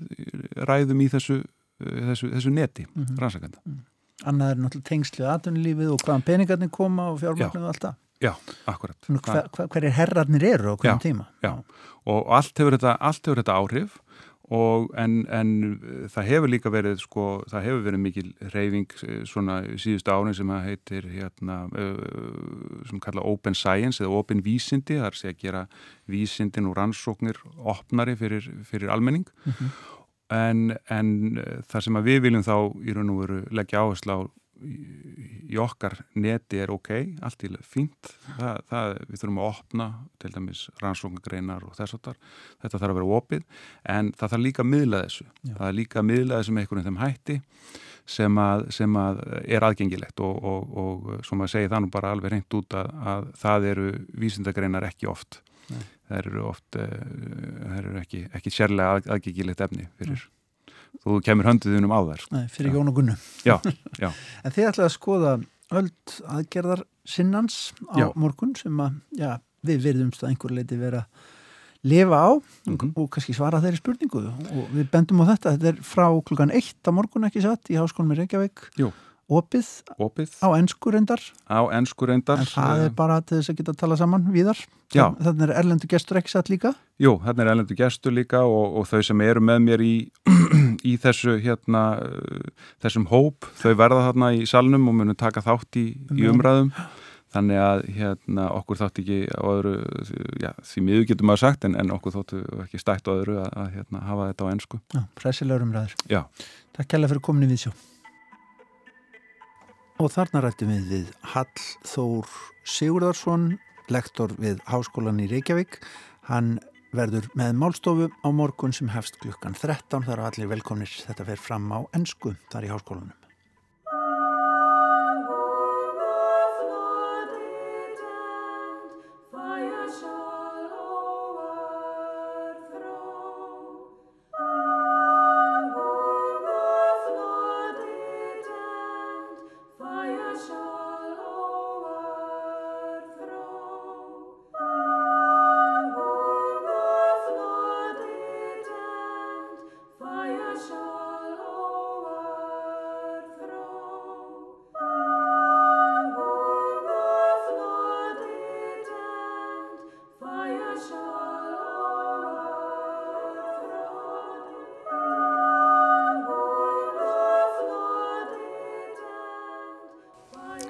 ræðum í þessu, þessu, þessu neti mm -hmm. rannsakanda. Mm. Annað er náttúrulega tengslið aðtunlífið og hvaðan peningarnir koma og fjármagnuð og allt það. Já, akkurat. Hver, hver, er herrarnir eru á hverjum tíma? Já, og allt hefur þetta, allt hefur þetta áhrif og en, en það hefur líka verið sko, það hefur verið mikil reyfing eh, svona síðustu árin sem að heitir hérna, sem kalla open science eða open vísindi, að segja að gera vísindin og rannsóknir opnari fyrir, fyrir almenning mm -hmm. En, en það sem að við viljum þá í raun og veru leggja áherslu á í okkar neti er ok, allt í fínt það, það, við þurfum að opna til dæmis rannsóknagreinar og þess að þetta þarf að vera opið en það þarf líka að miðla þessu Já. það er líka að miðla þessu með einhvern veginn þeim hætti sem að, sem að er aðgengilegt og, og, og sem að segja það nú bara alveg reynd út að, að það eru vísindagreinar ekki oft Nei. Það eru oft uh, það eru ekki, ekki sérlega aðgengilegt efni fyrir Nei þú kemur hönduðunum á þær. Nei, fyrir Jón og Gunnu. Já, já. En þið ætlaði að skoða öll aðgerðar sinnans á já. morgun sem að, já, við verðumst að einhver leiti vera að lifa á mm -hmm. og kannski svara þeirri spurningu. Og við bendum á þetta, þetta er frá klukkan eitt á morgun ekki satt í Háskólum í Reykjavík. Jú opið, opið. á ennskurendar á ennskurendar en það er bara til þess að geta að tala saman víðar. Þannig er erlendu gestur ekki satt líka. Jú, þannig er erlendu gestur líka og, og þau sem eru með mér í, í þessu hérna þessum hóp, þau verða þarna í salnum og munum taka þátt í, í umræðum. Þannig að hérna okkur þátt ekki á öðru já, því miður getum maður sagt en, en okkur þáttu ekki stætt á öðru að, að hérna, hafa þetta á ennsku Pressilegur umræður. Takk kærlega fyrir komin í viðsjó Og þarna rættum við við Hall Þór Sigurðarsson, lektor við Háskólan í Reykjavík. Hann verður með málstofu á morgun sem hefst klukkan 13. Það eru allir velkomnir. Þetta fer fram á ennsku þar í Háskólanum.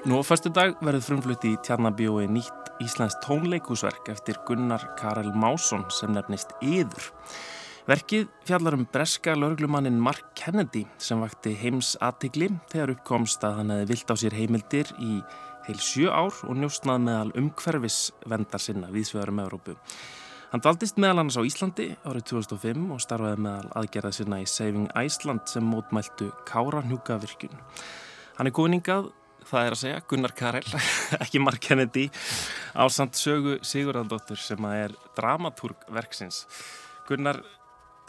Nú á fyrstu dag verður frumflutti í Tjarnabjói nýtt Íslands tónleikúsverk eftir Gunnar Karel Másson sem nefnist Íður. Verkið fjallar um breska lauruglumannin Mark Kennedy sem vakti heims aðtigli þegar uppkomst að hann hefði vilt á sér heimildir í heil sjö ár og njóstnað meðal umhverfis vendar sinna viðsvegarum Európu. Hann daldist meðal hans á Íslandi árið 2005 og starfaði meðal aðgerða sinna í Saving Iceland sem mótmæltu Kára Hnjúkavirkjun. Hann er koningað það er að segja Gunnar Karel, ekki Mark Kennedy á samt sögu Sigurðardóttur sem að er dramatúrg verksins. Gunnar,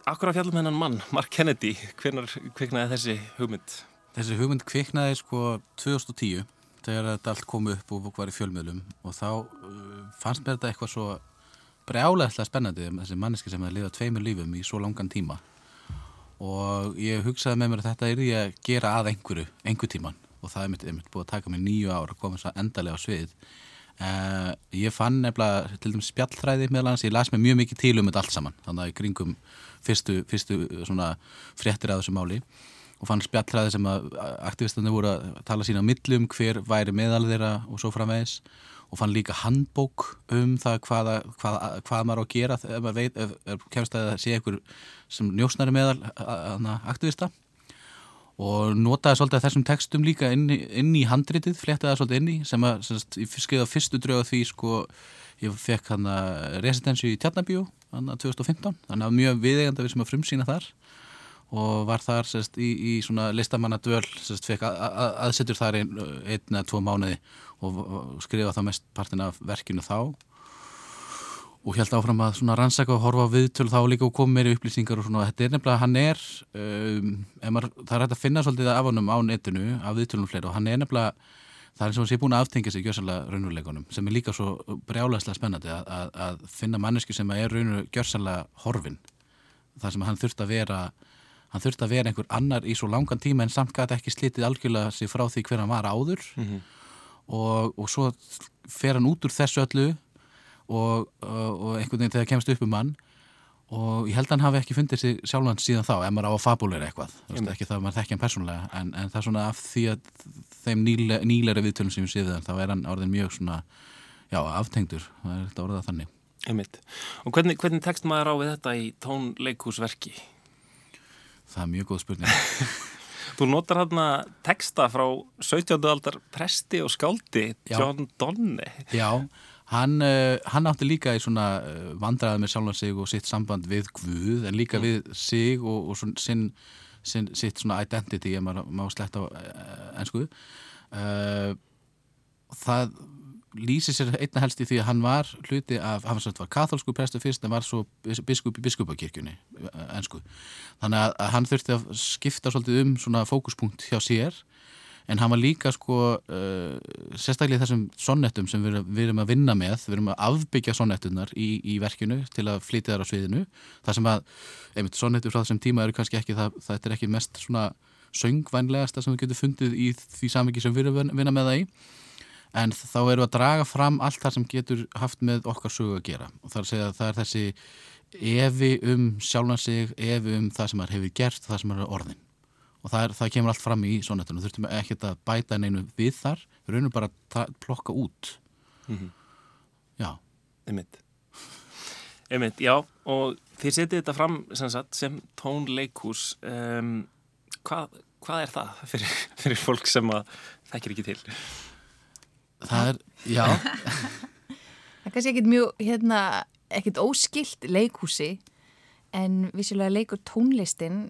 akkur að fjallum hennan mann, Mark Kennedy, hvernar kviknaði þessi hugmynd? Þessi hugmynd kviknaði sko 2010 þegar þetta allt kom upp og var í fjölmiðlum og þá uh, fannst mér þetta eitthvað svo brjálega spennandi þessi manneski sem hefði lifað tveimur lífum í svo langan tíma og ég hugsaði með mér að þetta er ég að gera að einhverju, einhver tíman og það er mitt, mitt búið að taka mig nýju ár að koma þess að endalega á svið. Uh, ég fann nefnilega til dæmis spjallþræði meðal hans, ég las mig mjög mikið til um þetta allt saman, þannig að í kringum fyrstu, fyrstu svona fréttir að þessu máli og fann spjallræði sem að aktivistandi voru að tala sína á millum hver væri meðal þeirra og svo framvegis og fann líka handbók um það hvaða, hvaða, hvað maður á að gera ef maður veit, ef, ef kemst að sé einhver sem njósnari meðal aktivista og notaði svolítið þessum textum líka inn, inn í handritið, flettaði svolítið inn í sem að, sem ég skeiði á fyrstu drögu því sko, ég fekk hann að residensi í Tjarnabíu hann að 2015, þannig að mjög viðeganda við sem að frumsýna þar. Og var þar sérst, í, í svona listamannadvöl sérst, fekk að, að, aðsettur þar einn ein eða tvo mánuði og skrifa það mest partin af verkinu þá og held áfram að rannsaka og horfa á viðtölu þá líka og koma meiri upplýsingar og svona. Þetta er nefnilega, hann er um, maður, það er hægt að finna svolítið af honum á netinu af viðtölunum fleiri og hann er nefnilega það er eins og hann sé búin að aftengja sig gjössanlega raunveruleikunum sem er líka svo brjálæslega spennandi að, að, að finna manneski sem er raunverulega gjössanlega horfin. Það sem hann þurft að vera hann þurfti að vera einhver annar í svo langan tíma en samt gæti ekki slitið algjörlega sig frá því hver hann var áður. Mm -hmm. og, og svo fer hann út úr þessu öllu og, og, einhvern veginn þegar kemst upp um hann og ég held að hann hafi ekki fundið sig sjálfan síðan þá ef maður á að fabuleira eitthvað Veist, ekki það að maður þekkja hann persónulega en, en það er svona af því að þeim nýle, nýleira viðtölum sem við séðum þá er hann orðin mjög svona já, aftengdur, það er þetta orðað þannig Einmitt. Og hvernig, hvernig tekst maður á við þetta í tónleikúsverki? Það er mjög góð spurning. Þú notar hérna texta frá 17. aldar presti og skáldi John Donne. Já, hann, uh, hann átti líka í svona uh, vandraði með sjálfan sig og sitt samband við Guð en líka mm. við sig og, og svona, sin, sin, sitt svona identity ef maður má sletta á ennskuðu. Það lýsi sér einna helst í því að hann var hluti af, hann var katholsku prestu fyrst en var svo biskup í biskupakirkjunni ennsku. Þannig að, að hann þurfti að skipta svolítið um svona fókuspunkt hjá sér en hann var líka sko uh, sérstaklega þessum sonnettum sem við, við erum að vinna með, við erum að afbyggja sonnettunar í, í verkinu til að flytja þar á sviðinu. Það sem að, einmitt sonnettur frá þessum tíma eru kannski ekki það, það er ekki mest svona söngvænlegasta sem við getum fundið í því samviki sem við erum að vinna með það í. En þá við að draga fram allt það sem getur haft með okkar sögu að gera. Og það er að segja að það er þessi evi um sjálfan sig evi um það sem hefur gert það sem er orðin og það, er, það kemur allt fram í sonettinu, þurftum ekki að bæta neinu við þar, við raunum bara að plokka út. Mm -hmm. Já. Einmitt. Einmitt, já. Og þið setið þetta fram sem, sagt, sem tónleikús um, hvað, hvað er það fyrir, fyrir fólk sem það þekkir ekki til? það er, já. Það er kannski ekkit mjög, hérna ekkit óskilt leikhúsi en vissulega leikur tónlistin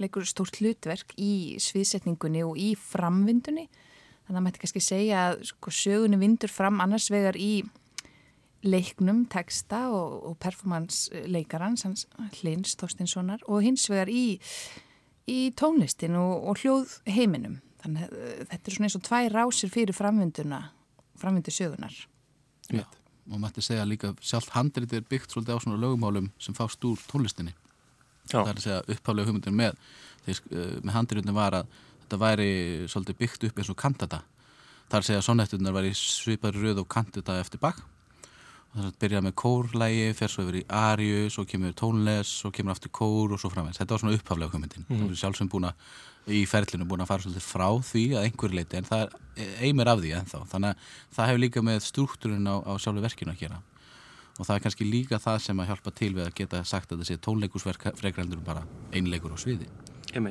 leikur stórt hlutverk í sviðsetningunni og í framvindunni. Þannig að maður hætti kannski segja að sko, sögunni vindur fram annars vegar í leiknum, texta og, og performance leikarans hans Hlins Þorstinssonar og hins vegar í, í tónlistin og, og hljóð heiminum þannig að eh, þetta er svona eins og tvær rásir fyrir framvinduna framvindu sögunar Já, og maður ætti segja líka sjálf handrið er byggt svolítið á svona lögumálum sem fást úr tónlistinni. Það er að segja upphaflega hugmyndir með þeir, eh, með handriðunum var að þetta væri svolítið byggt upp eins og kantata það er að segja að sonnettunar væri svipari röð og kantata eftir bakk þannig að byrja með kórlægi, fer svo yfir í ariu, svo kemur tónles, svo kemur aftur kór og svo framvegs. Þetta var svona upphaflega hugmyndin. Mm. Það er sjálfsögum búin að í ferlinu búin að fara svolítið frá því að einhver leiti en það er einmer af því ennþá þannig að það hefur líka með struktúrin á, á sjálfu verkinu að gera og það er kannski líka það sem að hjálpa til við að geta sagt að þessi tónleikusverk frekræðindur bara einleikur á sviði um,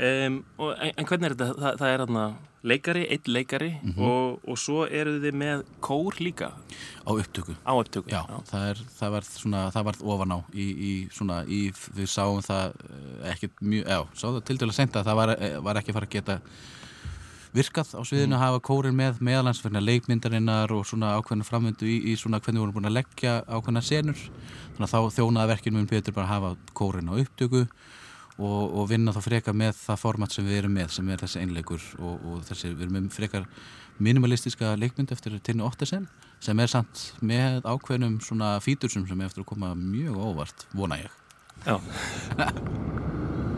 en, en hvernig er þetta? Það, það er aðna leikari, einn leikari mm -hmm. og, og svo eru þið með kór líka á upptöku, á upptöku. Já, já. Það, er, það var svona, það var ofan á í, í svona, í, við sáum það eh, ekkert mjög, já, sáum það til dæla senda það var, eh, var ekki fara að geta virkað á sviðinu mm. að hafa kórin með meðalansverðina leikmyndarinnar og svona ákveðna framöndu í, í svona hvernig við vorum búin að leggja ákveðna senur. Þannig að þá þjónaði verkinu mun betur bara að hafa kórin á upptöku og, og vinna þá frekar með það format sem við erum með sem er þessi einleikur og, og þessi, við erum með frekar minimalistiska leikmynd eftir Tinnu Óttersen sem er samt með ákveðnum svona fítursum sem er eftir að koma mjög óvart, vona ég. Já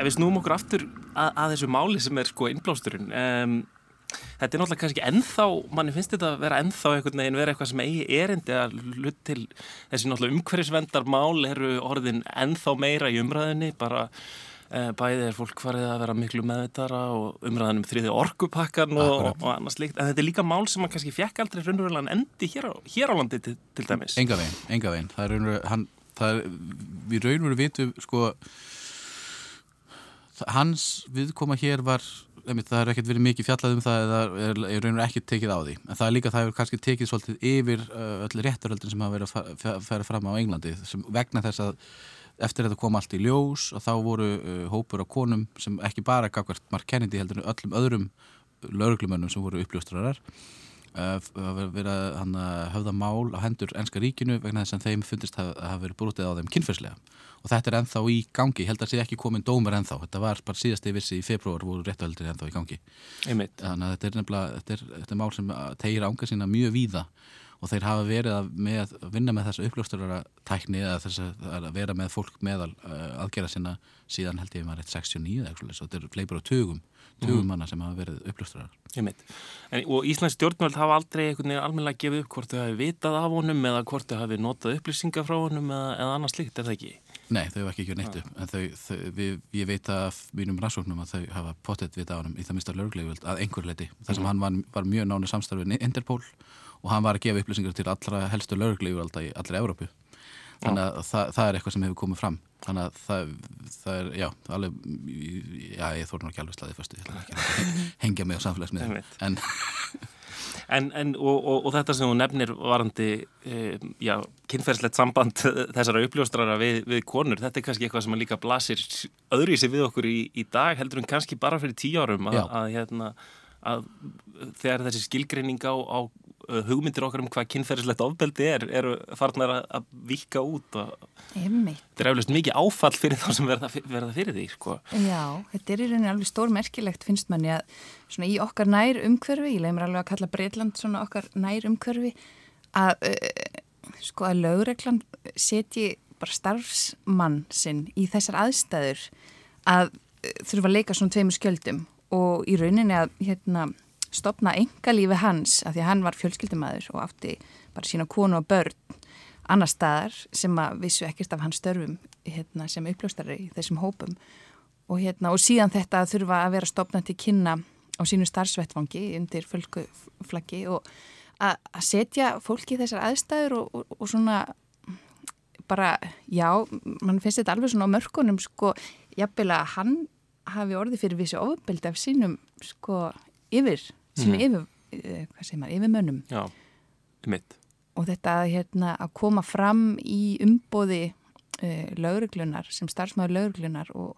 ef við snúum okkur aftur að, að þessu máli sem er sko innblásturinn. Um, þetta er náttúrulega kannski ennþá manni finnst þetta að vera ennþá einhvern veginn vera eitthvað sem eigi erindi að hlut til þessi náttúrulega umhverfisvendar mál eru orðin ennþá meira í umræðinni bara uh, bæðið er fólk farið að vera miklu meðvitara og umræðin um þriði orkupakkan og, og annars líkt, en þetta er líka mál sem man kannski fjekk aldrei raunverulegan endi hér á, hér á landi til, til dæmis. Enga veginn, enga veginn. Það er raunverulega, hann, það er við raunverulega vitum sko hans viðkoma hér var það er ekkert verið mikið fjallað um það eða er, er raun og ekkert tekið á því. En það er líka, það hefur kannski tekið svolítið yfir uh, öll réttaröldin sem hafa verið að færa fram á Englandi sem vegna þess að eftir þetta kom allt í ljós og þá voru uh, hópur á konum sem ekki bara gafkvært Mark Kennedy heldur en öllum öðrum lauruglumönnum sem voru uppljóstrarar uh, verið að höfða mál á hendur ennska ríkinu vegna þess að þeim fundist að hafa verið brútið á þeim kynferslega og þetta er ennþá í gangi, held að sé ekki komin dómar ennþá, þetta var bara síðast í vissi í februar voru réttuöldir ennþá í gangi. Einmitt. þannig að þetta er nefnilega þetta er, þetta er mál sem tegir ánga sína mjög víða. Og þeir hafa verið að, með, að vinna með þessa uppljósturara tækni eða þess að vera með fólk meðal uh, aðgerða sína síðan held ég að maður er 69 eða eitthvað, þetta er fleipur á tögum tugum manna sem hafa verið uppljóstrarar. Og Íslands stjórnvöld hafa aldrei einhvern veginn almennilega gefið upp hvort þau hafi vitað af honum eða hvort þau hafi notað upplýsingar frá honum eða, eða annars líkt, er það ekki? Nei, þau hafa ekki ekki neitt upp en þau, þau, við, ég veit af mínum rannsóknum að þau hafa pottet vitað á honum í það mista löglegvöld að einhver leiti þar sem mm. hann var, var mjög nánu samstarfið Interpol og hann var að gefa upplýsingar til allra helstu löglegvölda í allra Európu þannig að það, það er eitthvað sem hefur komið fram. Þannig að það, það er, já, alveg já, ég þóru nú ekki alveg slaðið fyrstu, ég ætla ekki að hengja mig á samfélagsmiðum en En, en og, og, og þetta sem þú nefnir varandi e, já, kynferðslegt samband þessara uppljóstrara við, við konur, þetta er kannski eitthvað sem líka blasir öðru í sig við okkur í, í dag heldur en kannski bara fyrir tíu árum að, að, hérna, að þegar þessi skilgreining á, á hugmyndir okkar um hvað kynferðislegt ofbeldi er eru farnar að, vika út og þetta er eflust mikið áfall fyrir þá sem verða, verða fyrir því sko. Já, þetta er í rauninni alveg stór merkilegt finnst manni að svona í okkar nær umhverfi, ég leimur alveg að kalla Breitland svona okkar nær umhverfi að uh, sko að lögreglan setji bara starfsmann sinn í þessar aðstæður að uh, þurfa að leika svona tveimur skjöldum og í rauninni að hérna stopna engalífi hans af því að hann var fjölskyldumæður og átti bara sína konu og börn annar staðar sem að vissu ekkert af hans störfum hérna, sem uppljóstari í þessum hópum. Og, hérna, og síðan þetta þurfa að vera stopna til kynna á sínu starfsvettfangi undir fölguflaggi og að setja fólki í þessar aðstæður og, og, og svona bara, já, mann finnst þetta alveg svona á mörkunum sko, jafnvel að hann hafi orðið fyrir vissi ofbeldi af sínum sko yfir sem er mhm. yfir, eh, hvað segir maður, yfir mönnum. Já, mitt. Og þetta hérna, að koma fram í umbóði uh, eh, lauruglunar, sem starfsmáður lauruglunar og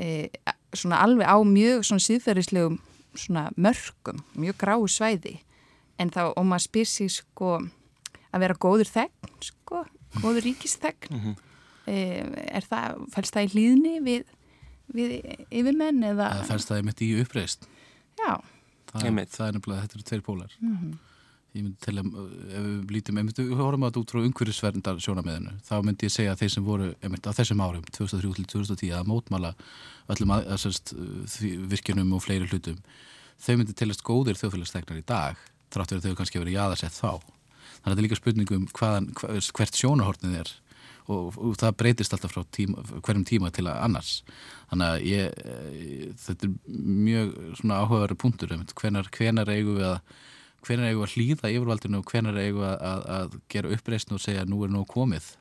uh, svona alveg á mjög svona síðferðislegum svona mörgum, mjög gráu svæði. En þá, og maður spyr sér sko að vera góður þegn, sko, góður ríkisþegn, mm -hmm. uh, er það, fælst það í hlýðni við, við yfirmenn eða? Það fælst það í mitt í uppreist. Já það, það er nefnilega, þetta eru tveir pólar. Mm -hmm. ég myndi til að ef við lítum, ef við horfum að þetta út frá umhverjusverndar sjónameðinu, þá myndi ég segja að þeir sem voru, einmitt á þessum árum 2003-2010 að mótmala öllum að, að, að, virkinum og fleiri hlutum þau myndi tilast góðir þjóðfélagstegnar í dag þrátt verið þau kannski verið jáðarsett þá. Þannig að þetta er líka spurningum hvaðan, hvert sjónahortnið er og, og það breytist alltaf frá tíma, hverjum tíma til að annars. Þannig að ég, eh, þetta er mjög svona áhugaveru punktur hvenar, hvenar eigum við að hvenar eigum við að hlýða yfirvaldinu og hvenar eigum við að, að, að gera uppreysn og segja nú er nú komið.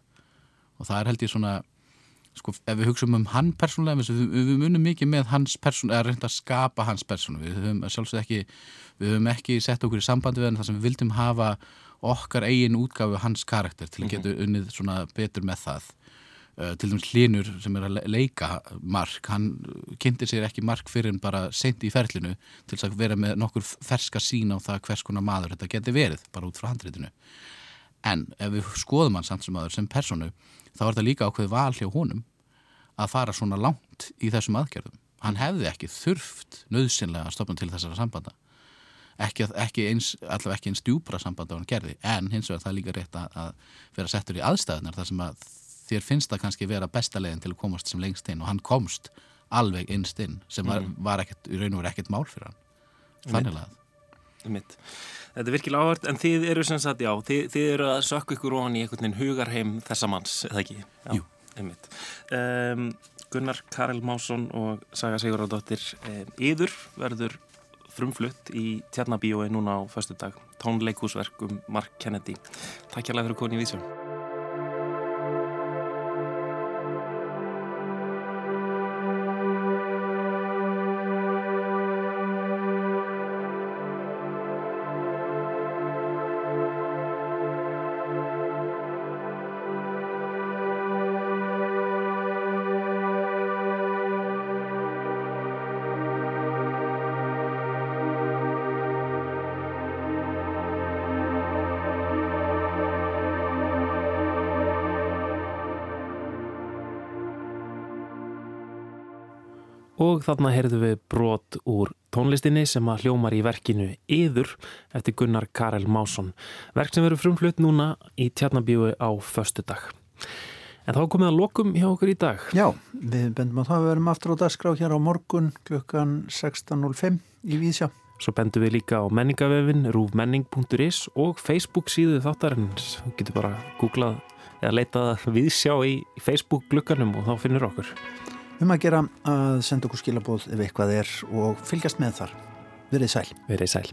Og það er held ég svona sko ef við hugsaum um hann persónulega við, við munum mikið með hans persónu eða reynda að skapa hans persónu. Við höfum sjálfsög ekki við höfum ekki sett okkur í sambandi við hann þar sem við vildum hafa okkar eigin útgafu hans karakter til að mhm. geta unnið svona betur með það. Uh, til dæmis Linur sem er að leika Mark, hann kynntir sér ekki Mark fyrir en bara sent í ferlinu til að vera með nokkur ferska sín á það hvers konar maður þetta geti verið bara út frá handrétinu en ef við skoðum hann samt sem maður sem personu þá er það líka ákveð val hjá honum að fara svona langt í þessum aðgerðum. Hann hefði ekki þurft nöðsynlega að stopna til þessara sambanda ekki, ekki eins, allavega ekki eins djúbra samband á hann gerði, en hins vegar það er líka rétt að, að vera settur í aðstæðunar þar sem að þér finnst það kannski vera besta leginn til að komast sem lengst inn og hann komst alveg innst inn sem var, Mhm. var ekkert, í raun og verið ekkert mál fyrir hann þannig að Einmitt. Þetta er virkilega áhört, en þið eru sem sagt, já, þið, þið eru að sökka ykkur ofan í einhvern veginn hugarheim þessa manns, eða ekki? Já, Jú. Einmitt. Um, Gunnar Karel Másson og Saga Sigurðardóttir Íður verður frumflutt í Tjarnabíói núna á föstu dag, tónleikúsverk um Mark Kennedy. Takk hjá fyrir koni í vísjum. Og þarna heyrðum við brot úr tónlistinni sem að hljómar í verkinu Íður eftir Gunnar Karel Másson. Verk sem verður frumflutt núna í Tjarnabíu á föstu dag. En þá komið að lokum hjá okkur í dag. Já, við bendum að það við verum aftur á dagskrá hér á morgun klukkan 16.05 í Vísjá. Svo bendum við líka á menningavefin rúfmenning.is og Facebook síðu þáttarins. Þú getur bara googlað eða leitað viðsjá í Facebook glukkanum og þá finnur okkur. Um að gera að senda okkur skilabóð ef eitthvað er og fylgjast með þar. Verið sæl. Verið sæl.